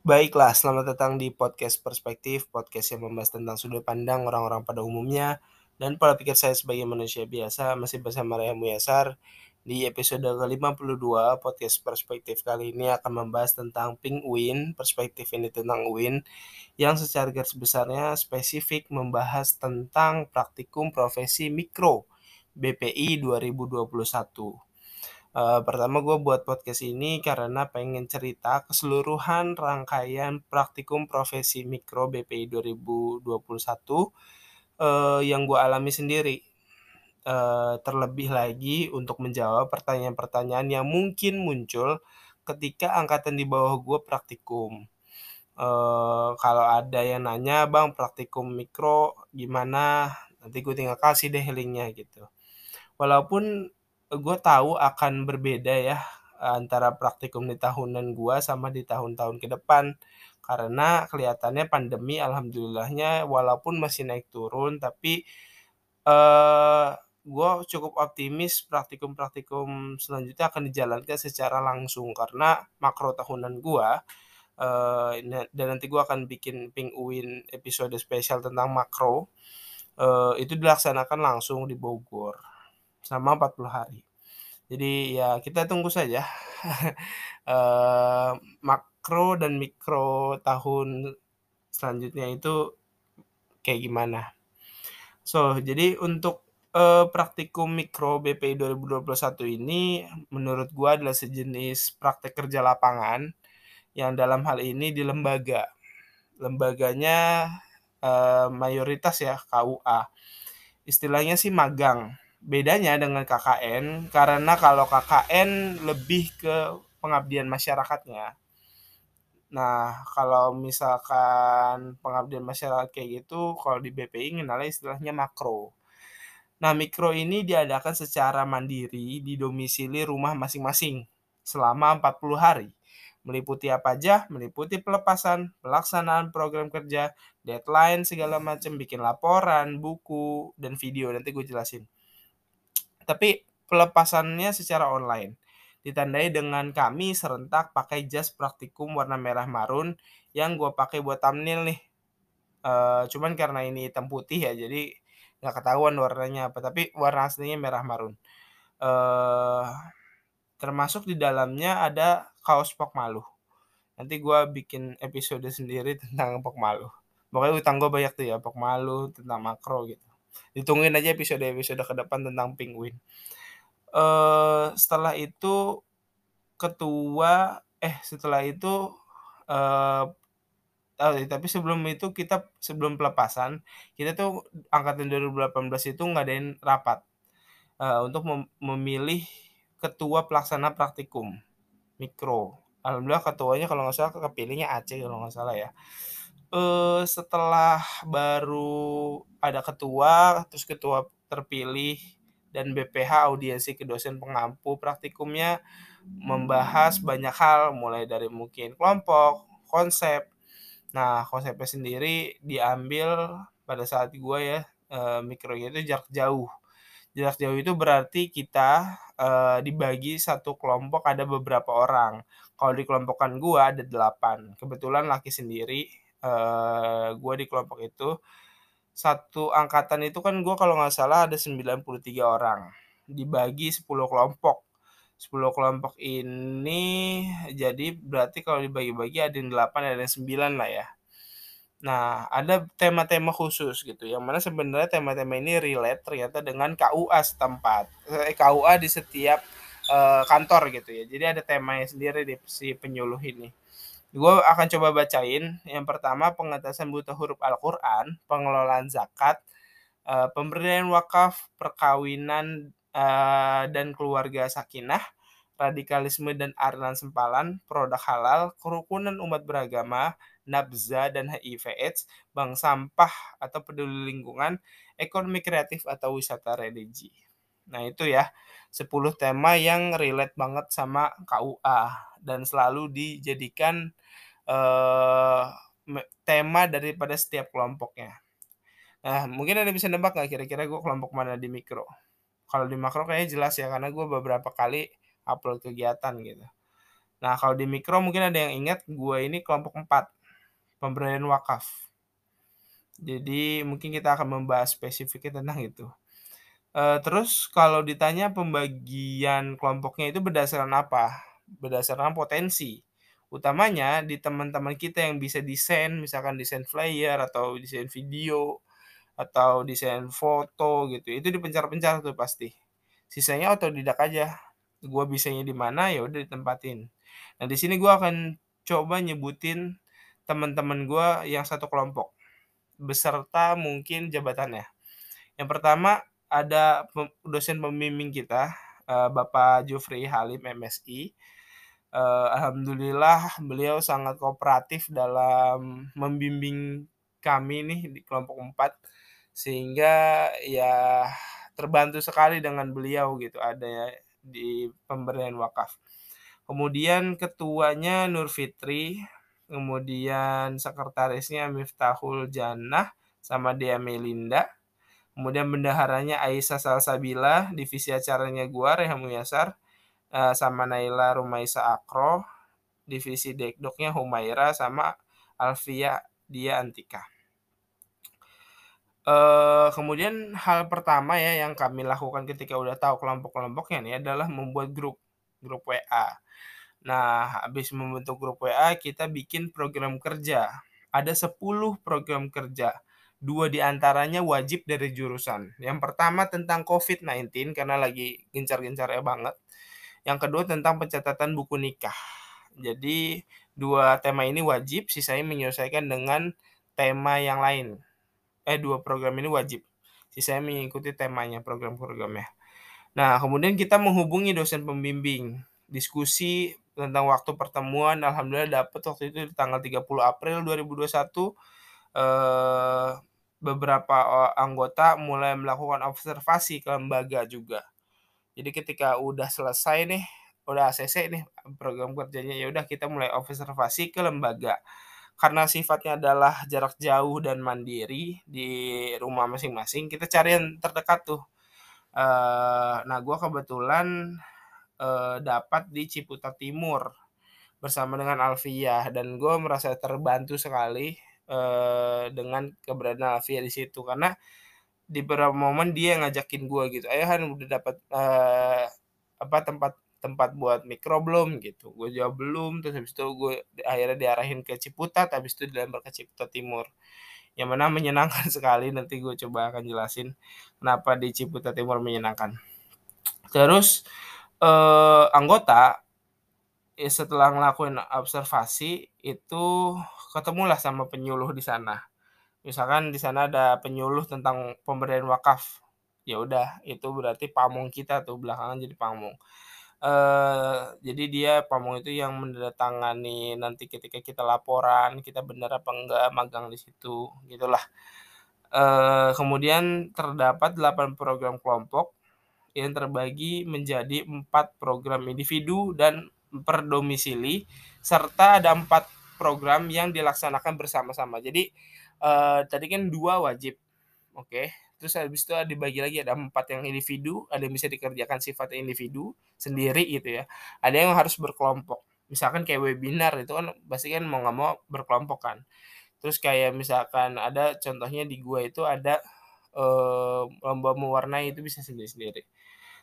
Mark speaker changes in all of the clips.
Speaker 1: Baiklah, selamat datang di podcast Perspektif, podcast yang membahas tentang sudut pandang orang-orang pada umumnya dan pola pikir saya sebagai manusia biasa masih bersama Raya Muyasar. Di episode ke-52 podcast Perspektif kali ini akan membahas tentang Pink Win, perspektif ini tentang Win yang secara garis besarnya spesifik membahas tentang praktikum profesi mikro BPI 2021. Uh, pertama gue buat podcast ini karena pengen cerita keseluruhan rangkaian praktikum profesi mikro BPI 2021 uh, yang gue alami sendiri. Uh, terlebih lagi untuk menjawab pertanyaan-pertanyaan yang mungkin muncul ketika angkatan di bawah gue praktikum. Uh, kalau ada yang nanya, bang praktikum mikro gimana? Nanti gue tinggal kasih deh linknya gitu. Walaupun gue tahu akan berbeda ya antara praktikum di tahunan gue sama di tahun-tahun ke depan. Karena kelihatannya pandemi alhamdulillahnya walaupun masih naik turun tapi uh, gue cukup optimis praktikum-praktikum selanjutnya akan dijalankan secara langsung. Karena makro tahunan gue uh, dan nanti gue akan bikin Pink Uin episode spesial tentang makro uh, itu dilaksanakan langsung di Bogor selama 40 hari. Jadi ya kita tunggu saja uh, makro dan mikro tahun selanjutnya itu kayak gimana. So, jadi untuk uh, praktikum mikro BPI 2021 ini menurut gua adalah sejenis praktek kerja lapangan yang dalam hal ini di lembaga. Lembaganya uh, mayoritas ya KUA. Istilahnya sih magang bedanya dengan KKN karena kalau KKN lebih ke pengabdian masyarakatnya. Nah, kalau misalkan pengabdian masyarakat kayak gitu, kalau di BPI ngenalnya istilahnya makro. Nah, mikro ini diadakan secara mandiri di domisili rumah masing-masing selama 40 hari. Meliputi apa aja? Meliputi pelepasan, pelaksanaan program kerja, deadline, segala macam, bikin laporan, buku, dan video. Nanti gue jelasin tapi pelepasannya secara online. Ditandai dengan kami serentak pakai jas praktikum warna merah marun yang gue pakai buat thumbnail nih. Uh, cuman karena ini hitam putih ya, jadi nggak ketahuan warnanya apa. Tapi warna aslinya merah marun. Uh, termasuk di dalamnya ada kaos pok malu. Nanti gue bikin episode sendiri tentang pok malu. Pokoknya utang gue banyak tuh ya, pok malu, tentang makro gitu ditungguin aja episode-episode ke depan tentang penguin. Uh, setelah itu ketua eh setelah itu uh, tapi sebelum itu kita sebelum pelepasan kita tuh angkatan 2018 itu ngadain rapat uh, untuk mem memilih ketua pelaksana praktikum mikro. Alhamdulillah ketuanya kalau nggak salah kepilihnya Aceh kalau nggak salah ya uh, setelah baru ada ketua, terus ketua terpilih dan BPH audiensi ke dosen pengampu praktikumnya membahas banyak hal mulai dari mungkin kelompok, konsep. Nah, konsepnya sendiri diambil pada saat gue ya e, mikronya itu jarak jauh. Jarak jauh itu berarti kita e, dibagi satu kelompok ada beberapa orang. Kalau di kelompokan gue ada delapan. Kebetulan laki sendiri uh, gue di kelompok itu satu angkatan itu kan gue kalau nggak salah ada 93 orang. Dibagi 10 kelompok. 10 kelompok ini jadi berarti kalau dibagi-bagi ada yang 8 ada yang 9 lah ya. Nah ada tema-tema khusus gitu yang mana sebenarnya tema-tema ini relate ternyata dengan KUA setempat. Eh, KUA di setiap uh, kantor gitu ya. Jadi ada temanya sendiri di si penyuluh ini Gue akan coba bacain. Yang pertama pengetasan buta huruf Al-Quran, pengelolaan zakat, uh, pemberdayaan wakaf, perkawinan uh, dan keluarga sakinah, radikalisme dan arilan sempalan, produk halal, kerukunan umat beragama, nabza dan HIV AIDS, bank sampah atau peduli lingkungan, ekonomi kreatif atau wisata religi. Nah itu ya 10 tema yang relate banget sama KUA dan selalu dijadikan uh, tema daripada setiap kelompoknya. Nah, mungkin ada bisa nebak nggak kira-kira gue kelompok mana di mikro? Kalau di makro kayaknya jelas ya, karena gue beberapa kali upload kegiatan gitu. Nah, kalau di mikro mungkin ada yang ingat gue ini kelompok 4, pemberdayaan wakaf. Jadi mungkin kita akan membahas spesifiknya tentang itu. Uh, terus kalau ditanya pembagian kelompoknya itu berdasarkan apa? Berdasarkan potensi. Utamanya di teman-teman kita yang bisa desain, misalkan desain flyer atau desain video atau desain foto gitu. Itu dipencar-pencar tuh pasti. Sisanya otodidak aja. Gua bisanya di mana ya udah ditempatin. Nah, di sini gua akan coba nyebutin teman-teman gua yang satu kelompok beserta mungkin jabatannya. Yang pertama ada dosen pembimbing kita, uh, Bapak Jufri Halim MSI. Uh, eh, Alhamdulillah beliau sangat kooperatif dalam membimbing kami nih di kelompok 4 sehingga ya terbantu sekali dengan beliau gitu ada di pemberian wakaf. Kemudian ketuanya Nur Fitri, kemudian sekretarisnya Miftahul Jannah sama Dea Melinda Kemudian bendaharanya Aisyah Salsabila, divisi acaranya gua Rehan Muyasar, uh, sama Naila Rumaisa Akro, divisi dekdoknya Humaira sama Alfia Dia Antika. Uh, kemudian hal pertama ya yang kami lakukan ketika udah tahu kelompok-kelompoknya nih adalah membuat grup grup WA. Nah, habis membentuk grup WA kita bikin program kerja. Ada 10 program kerja dua di antaranya wajib dari jurusan. Yang pertama tentang COVID-19 karena lagi gencar-gencarnya banget. Yang kedua tentang pencatatan buku nikah. Jadi dua tema ini wajib, sisanya menyelesaikan dengan tema yang lain. Eh dua program ini wajib. Sisanya mengikuti temanya program-programnya. Nah, kemudian kita menghubungi dosen pembimbing. Diskusi tentang waktu pertemuan alhamdulillah dapat waktu itu di tanggal 30 April 2021 eh beberapa eh, anggota mulai melakukan observasi ke lembaga juga. Jadi ketika udah selesai nih, udah ACC nih program kerjanya ya udah kita mulai observasi ke lembaga. Karena sifatnya adalah jarak jauh dan mandiri di rumah masing-masing, kita cari yang terdekat tuh. Uh, nah, gue kebetulan uh, dapat di Ciputat Timur bersama dengan Alfia dan gue merasa terbantu sekali uh, dengan keberadaan Alfia di situ. Karena di beberapa momen dia ngajakin gue gitu ayo Han udah dapat uh, apa tempat tempat buat mikro belum gitu. Gue jawab belum. Terus habis itu gue akhirnya diarahin ke Ciputat habis itu dilempar ke Ciputat Timur. Yang mana menyenangkan sekali nanti gue coba akan jelasin kenapa di Ciputat Timur menyenangkan. Terus eh, anggota ya setelah ngelakuin observasi itu ketemulah sama penyuluh di sana. Misalkan di sana ada penyuluh tentang pemberian wakaf. Ya udah, itu berarti pamong kita tuh belakangan jadi pamong. Uh, jadi dia pamong itu yang menandatangani nanti ketika kita laporan kita benar apa enggak magang di situ gitulah uh, kemudian terdapat 8 program kelompok yang terbagi menjadi empat program individu dan per domisili serta ada empat program yang dilaksanakan bersama-sama. Jadi uh, tadi kan dua wajib, oke. Okay. Terus habis itu dibagi lagi ada empat yang individu, ada yang bisa dikerjakan sifat individu sendiri gitu ya. Ada yang harus berkelompok. Misalkan kayak webinar itu kan pasti kan mau nggak mau berkelompok kan. Terus kayak misalkan ada contohnya di gua itu ada uh, lomba mewarnai itu bisa sendiri-sendiri.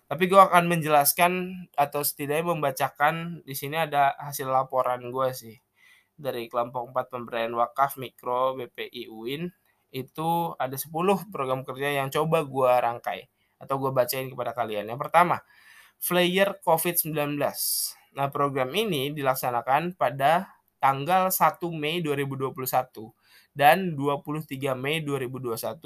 Speaker 1: Tapi gue akan menjelaskan atau setidaknya membacakan di sini ada hasil laporan gue sih dari kelompok 4 pemberdayaan wakaf mikro BPI UIN itu ada 10 program kerja yang coba gue rangkai atau gue bacain kepada kalian. Yang pertama, Flyer COVID-19. Nah, program ini dilaksanakan pada tanggal 1 Mei 2021 dan 23 Mei 2021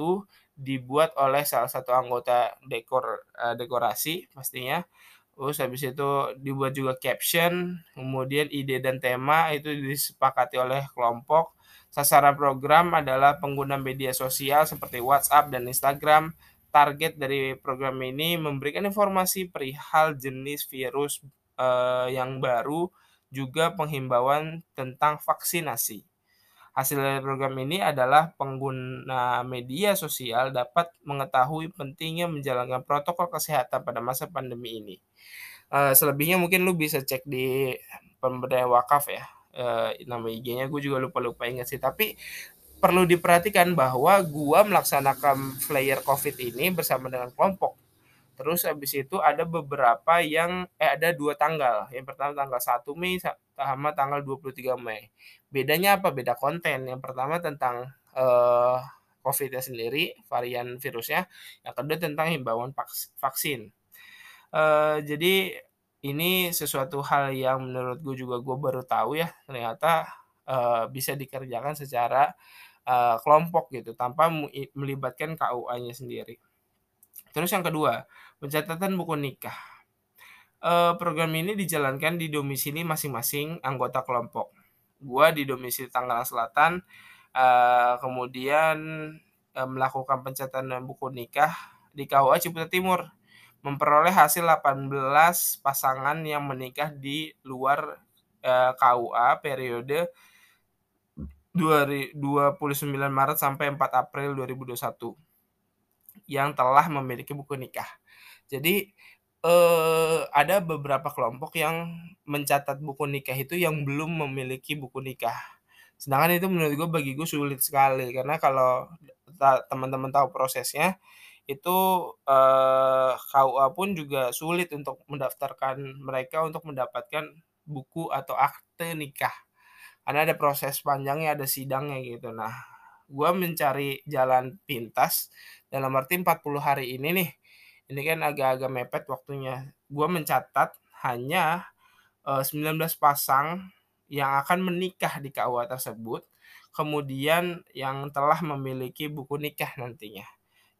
Speaker 1: dibuat oleh salah satu anggota dekor uh, dekorasi pastinya. Terus habis itu dibuat juga caption, kemudian ide dan tema itu disepakati oleh kelompok. Sasaran program adalah pengguna media sosial seperti WhatsApp dan Instagram. Target dari program ini memberikan informasi perihal jenis virus uh, yang baru, juga penghimbauan tentang vaksinasi. Hasil dari program ini adalah pengguna media sosial dapat mengetahui pentingnya menjalankan protokol kesehatan pada masa pandemi ini. Uh, selebihnya mungkin lu bisa cek di pemberdayaan wakaf ya, uh, nama IG-nya gue juga lupa-lupa ingat sih, tapi perlu diperhatikan bahwa gua melaksanakan flyer Covid ini bersama dengan kelompok. Terus habis itu ada beberapa yang eh ada dua tanggal. Yang pertama tanggal 1 Mei sama tanggal 23 Mei. Bedanya apa? Beda konten. Yang pertama tentang eh, COVID-nya sendiri, varian virusnya. Yang kedua tentang himbauan vaksin. Eh, jadi ini sesuatu hal yang menurut gue juga gue baru tahu ya ternyata eh, bisa dikerjakan secara uh, kelompok gitu tanpa melibatkan KUA-nya sendiri. Terus yang kedua, pencatatan buku nikah. Uh, program ini dijalankan di domisili masing-masing anggota kelompok. Gua di domisili Tangerang Selatan, uh, kemudian uh, melakukan pencatatan buku nikah di KUA Ciputat Timur, memperoleh hasil 18 pasangan yang menikah di luar uh, KUA periode 29 Maret sampai 4 April 2021 yang telah memiliki buku nikah. Jadi eh, ada beberapa kelompok yang mencatat buku nikah itu yang belum memiliki buku nikah. Sedangkan itu menurut gue bagi gue sulit sekali karena kalau teman-teman tahu prosesnya itu eh, KUA pun juga sulit untuk mendaftarkan mereka untuk mendapatkan buku atau akte nikah karena ada proses panjangnya, ada sidangnya gitu. Nah, gue mencari jalan pintas dalam arti 40 hari ini nih. Ini kan agak-agak mepet waktunya. Gue mencatat hanya uh, eh, 19 pasang yang akan menikah di KUA tersebut, kemudian yang telah memiliki buku nikah nantinya.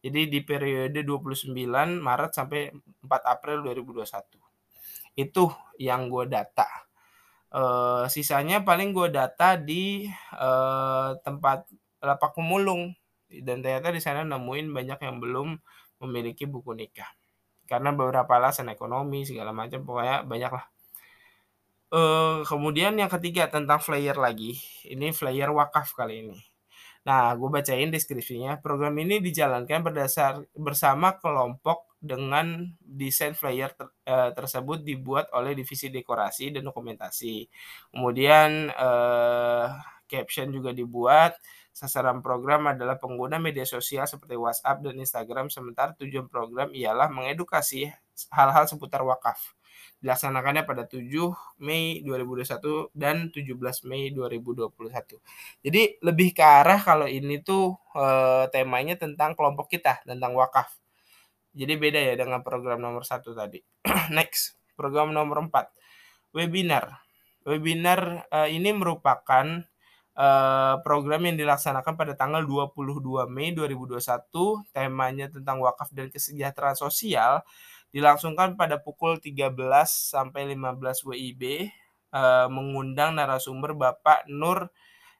Speaker 1: Jadi di periode 29 Maret sampai 4 April 2021. Itu yang gue data. Uh, sisanya paling gue data di uh, tempat lapak pemulung dan ternyata di sana nemuin banyak yang belum memiliki buku nikah karena beberapa alasan ekonomi segala macam pokoknya banyak lah. Uh, kemudian yang ketiga tentang flyer lagi, ini flyer wakaf kali ini. Nah, gue bacain deskripsinya. Program ini dijalankan berdasar bersama kelompok dengan desain flyer ter, eh, tersebut dibuat oleh divisi dekorasi dan dokumentasi. Kemudian eh, caption juga dibuat. Sasaran program adalah pengguna media sosial seperti WhatsApp dan Instagram, sementara tujuan program ialah mengedukasi hal-hal seputar wakaf dilaksanakannya pada 7 Mei 2021 dan 17 Mei 2021. Jadi lebih ke arah kalau ini tuh e, temanya tentang kelompok kita, tentang wakaf. Jadi beda ya dengan program nomor satu tadi. Next, program nomor 4, webinar. Webinar e, ini merupakan e, program yang dilaksanakan pada tanggal 22 Mei 2021, temanya tentang wakaf dan kesejahteraan sosial dilangsungkan pada pukul 13 sampai 15 WIB uh, mengundang narasumber Bapak Nur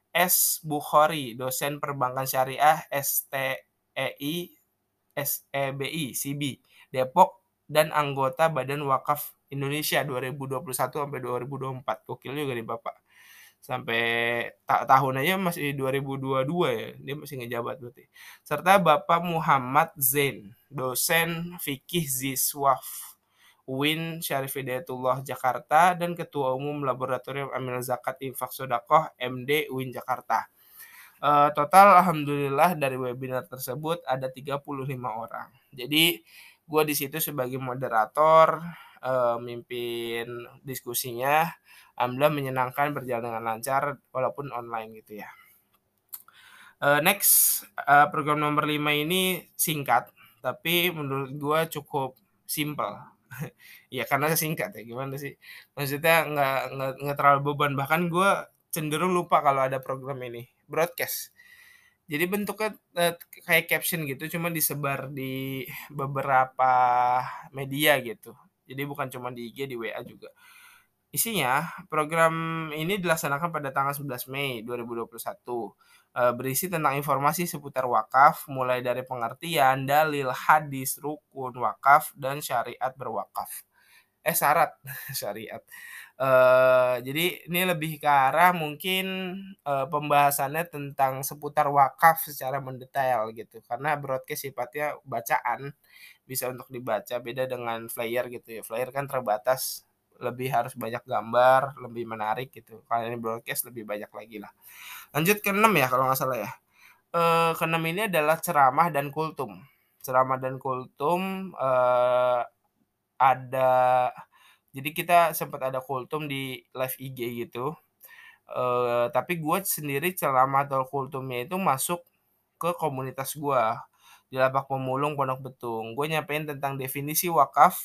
Speaker 1: S. Bukhari, dosen perbankan syariah STEI SEBI CB Depok dan anggota Badan Wakaf Indonesia 2021 sampai 2024. Gokil juga nih Bapak sampai ta tahun aja masih 2022 ya dia masih ngejabat berarti serta Bapak Muhammad Zain dosen fikih Ziswaf Win Syarif Hidayatullah Jakarta dan Ketua Umum Laboratorium Amil Zakat Infak Sodakoh MD Win Jakarta. Uh, total alhamdulillah dari webinar tersebut ada 35 orang. Jadi gue di situ sebagai moderator, uh, mimpin diskusinya alhamdulillah menyenangkan berjalan dengan lancar walaupun online gitu ya. Uh, next uh, program nomor 5 ini singkat tapi menurut gua cukup simple. ya karena singkat ya gimana sih? Maksudnya nggak nggak terlalu beban. Bahkan gue cenderung lupa kalau ada program ini broadcast. Jadi bentuknya uh, kayak caption gitu cuma disebar di beberapa media gitu. Jadi bukan cuma di IG di WA juga Isinya, program ini dilaksanakan pada tanggal 11 Mei 2021. Eh, berisi tentang informasi seputar wakaf, mulai dari pengertian, dalil, hadis, rukun wakaf, dan syariat berwakaf. Eh, syarat syariat. Eee, jadi ini lebih ke arah mungkin, eee, pembahasannya tentang seputar wakaf secara mendetail gitu, karena broadcast sifatnya bacaan, bisa untuk dibaca beda dengan flyer gitu ya, flyer kan terbatas, lebih harus banyak gambar, lebih menarik gitu, kalau ini broadcast lebih banyak lagi lah. Lanjut ke 6 ya kalau nggak salah ya, eee, ke-6 ini adalah ceramah dan kultum. Ceramah dan kultum, eee, ada jadi kita sempat ada kultum di live IG gitu, eee, tapi gue sendiri ceramah atau kultumnya itu masuk ke komunitas gue, di Lapak Pemulung Pondok Betung. Gue nyampein tentang definisi wakaf,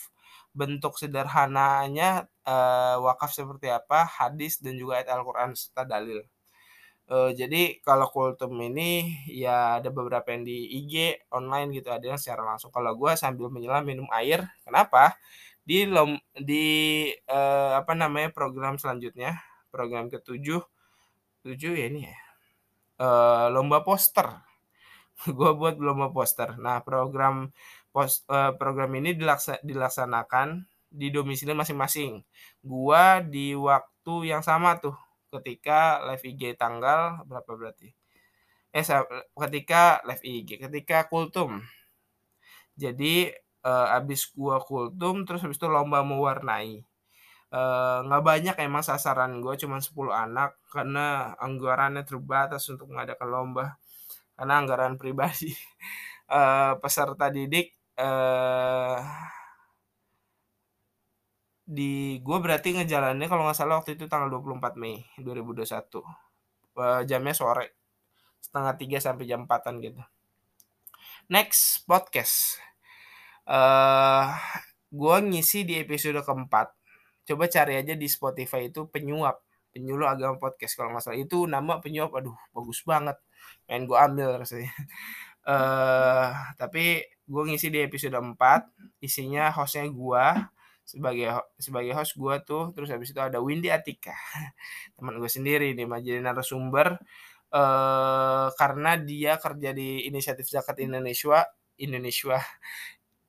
Speaker 1: bentuk sederhananya, eee, wakaf seperti apa, hadis dan juga ayat Al-Quran serta dalil. Eee, jadi kalau kultum ini ya ada beberapa yang di IG, online gitu, ada yang secara langsung. Kalau gue sambil menyelam minum air, kenapa? Di lom di, eee, apa namanya, program selanjutnya, program ke-7, 7 ya ini ya, eee, lomba poster. Gue buat lomba poster. Nah program pos eee, program ini dilaksa dilaksanakan di domisili masing-masing. Gua di waktu yang sama tuh, ketika live IG tanggal berapa berarti? Eh ketika live IG, ketika kultum. Jadi, eee, habis gua kultum, terus habis itu lomba mewarnai. Eee, nggak banyak emang sasaran gue, cuman 10 anak, karena anggarannya terbatas untuk mengadakan lomba, karena anggaran pribadi. Eee, peserta didik, eee di gue berarti ngejalaninnya kalau nggak salah waktu itu tanggal 24 Mei 2021, eee, jamnya sore, 2.30 sampai jam 4-an gitu. Next, podcast. Eee, gue ngisi di episode ke-4, coba cari aja di Spotify itu Penyuap, Penyuluh Agama Podcast kalau nggak salah, itu nama penyuap, aduh bagus banget, pengen gue ambil rasanya. Eee, tapi gue ngisi di episode 4, isinya host-nya gue, sebagai sebagai host gue tuh, terus habis itu ada Windy Atika, teman gue sendiri nih mah jadi narasumber, eee, karena dia kerja di Inisiatif Zakat Indoneswa Indoneswa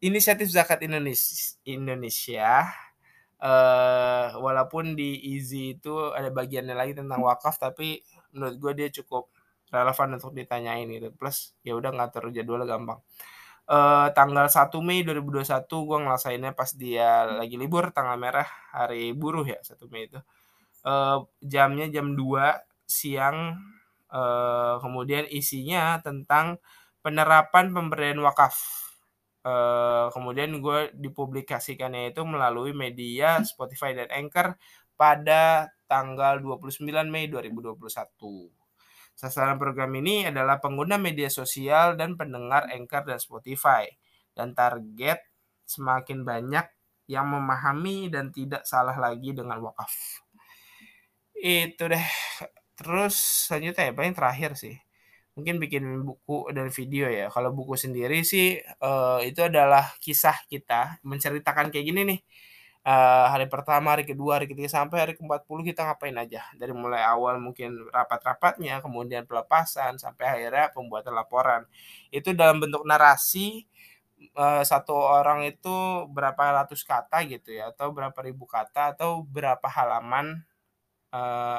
Speaker 1: Inisiatif Zakat Indones Indonesia, eee, walaupun di IZI itu ada bagiannya lagi tentang wakaf, tapi menurut gue dia cukup relevan untuk ditanyain gitu, plus ya udah ngatur jadwalnya gampang. Eee, tanggal 1 Mei 2021 gue ngerasainnya pas dia lagi libur, tanggal merah, hari buruh ya 1 Mei itu, eee, jamnya jam 2 siang, eee, kemudian isinya tentang penerapan pemberdayaan wakaf. Eee, kemudian gue dipublikasikannya itu melalui media Spotify dan Anchor pada tanggal 29 Mei 2021. Sasaran program ini adalah pengguna media sosial dan pendengar Anchor dan Spotify, dan target semakin banyak yang memahami dan tidak salah lagi dengan wakaf. Itu deh. Terus selanjutnya ya, paling terakhir sih, mungkin bikin buku dan video ya. Kalau buku sendiri sih, eee, itu adalah kisah kita menceritakan kayak gini nih, eee, hari pertama, hari kedua, hari ketiga, sampai hari ke-40 kita ngapain aja. Dari mulai awal mungkin rapat-rapatnya, kemudian pelepasan, sampai akhirnya pembuatan laporan. Itu dalam bentuk narasi, eee, satu orang itu berapa ratus kata gitu ya, atau berapa ribu kata, atau berapa halaman,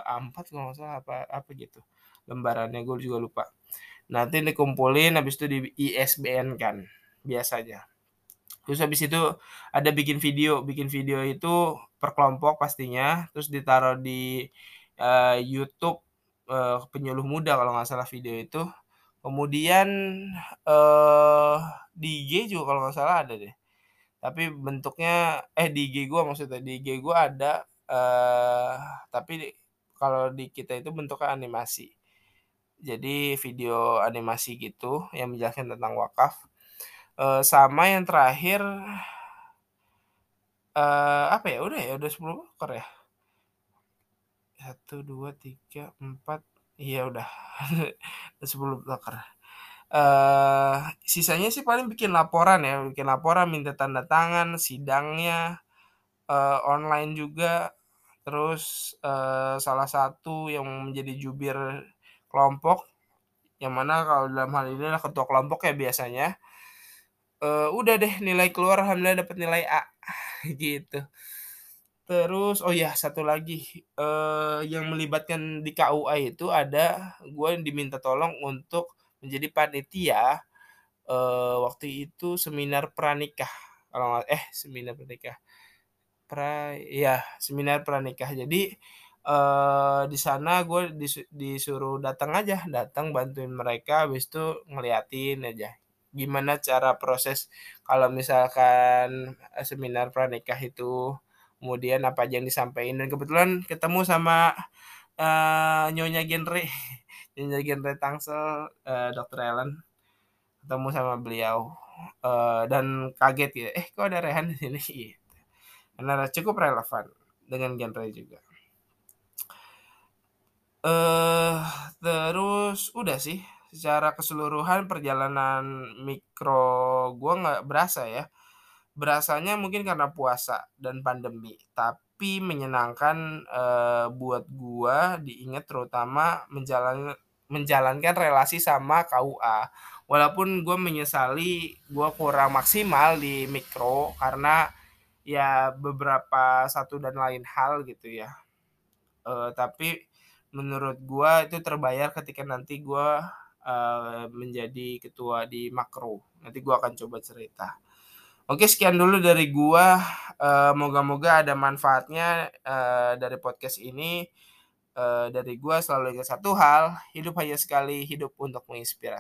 Speaker 1: A4 kalau nggak salah apa apa gitu, lembarannya gue juga lupa. Nanti dikumpulin habis itu di-ISBN-kan biasanya. Terus habis itu ada bikin video, bikin video itu per kelompok pastinya, terus ditaruh di, eee, YouTube, eee, Penyuluh Muda kalau nggak salah video itu. Kemudian, eee, di IG juga kalau nggak salah ada deh. Tapi bentuknya eh di IG gue maksudnya, di IG gue ada, eee, tapi kalau di kita itu bentuknya animasi. Jadi video animasi gitu yang menjelaskan tentang wakaf. Eee, sama yang terakhir eee, apa ya, udah ya, udah 10 ekor ya? 1, 2, 3, 4, iya udah 10 ekor. Eee, sisanya sih paling bikin laporan ya, bikin laporan, minta tanda tangan, sidangnya, eee, online juga. Terus, eee, salah satu yang menjadi jubir kelompok, yang mana kalau dalam hal ini adalah ketua kelompok ya biasanya, eee, udah deh nilai keluar alhamdulillah dapet nilai A, gitu. Terus oh ya satu lagi, eee, yang melibatkan di KUA itu ada gue diminta tolong untuk menjadi panitia, eee, waktu itu seminar pranikah kalau eh, seminar pranikah, pra iya seminar pranikah. Jadi, eee, di sana gue disu disuruh dateng aja, dateng bantuin mereka habis itu ngeliatin aja, gimana cara proses kalau misalkan, eee, seminar pranikah itu, kemudian apa aja yang disampein dan kebetulan ketemu sama, eee, Nyonya Genre, Nyonya Genre Tangsel, eee, Dokter Ellen, ketemu sama beliau, eee, dan kaget ya, "Eh, kok ada Rehan di sini?" Gitu. Karena cukup relevan dengan genre juga. Eee, terus udah sih, secara keseluruhan perjalanan mikro gua nggak berasa ya, berasanya mungkin karena puasa dan pandemi, tapi menyenangkan, eee, buat gua diingat terutama menjalan menjalankan relasi sama KUA. Walaupun gua menyesali gua kurang maksimal di mikro karena ya beberapa satu dan lain hal gitu ya, eee, tapi menurut gua itu terbayar ketika nanti gua, eee, menjadi ketua di makro, nanti gua akan coba cerita. Oke sekian dulu dari gua, eee, moga-moga ada manfaatnya, eee, dari podcast ini, dari gua selalu ingat satu hal, hidup hanya sekali, hidup untuk menginspirasi.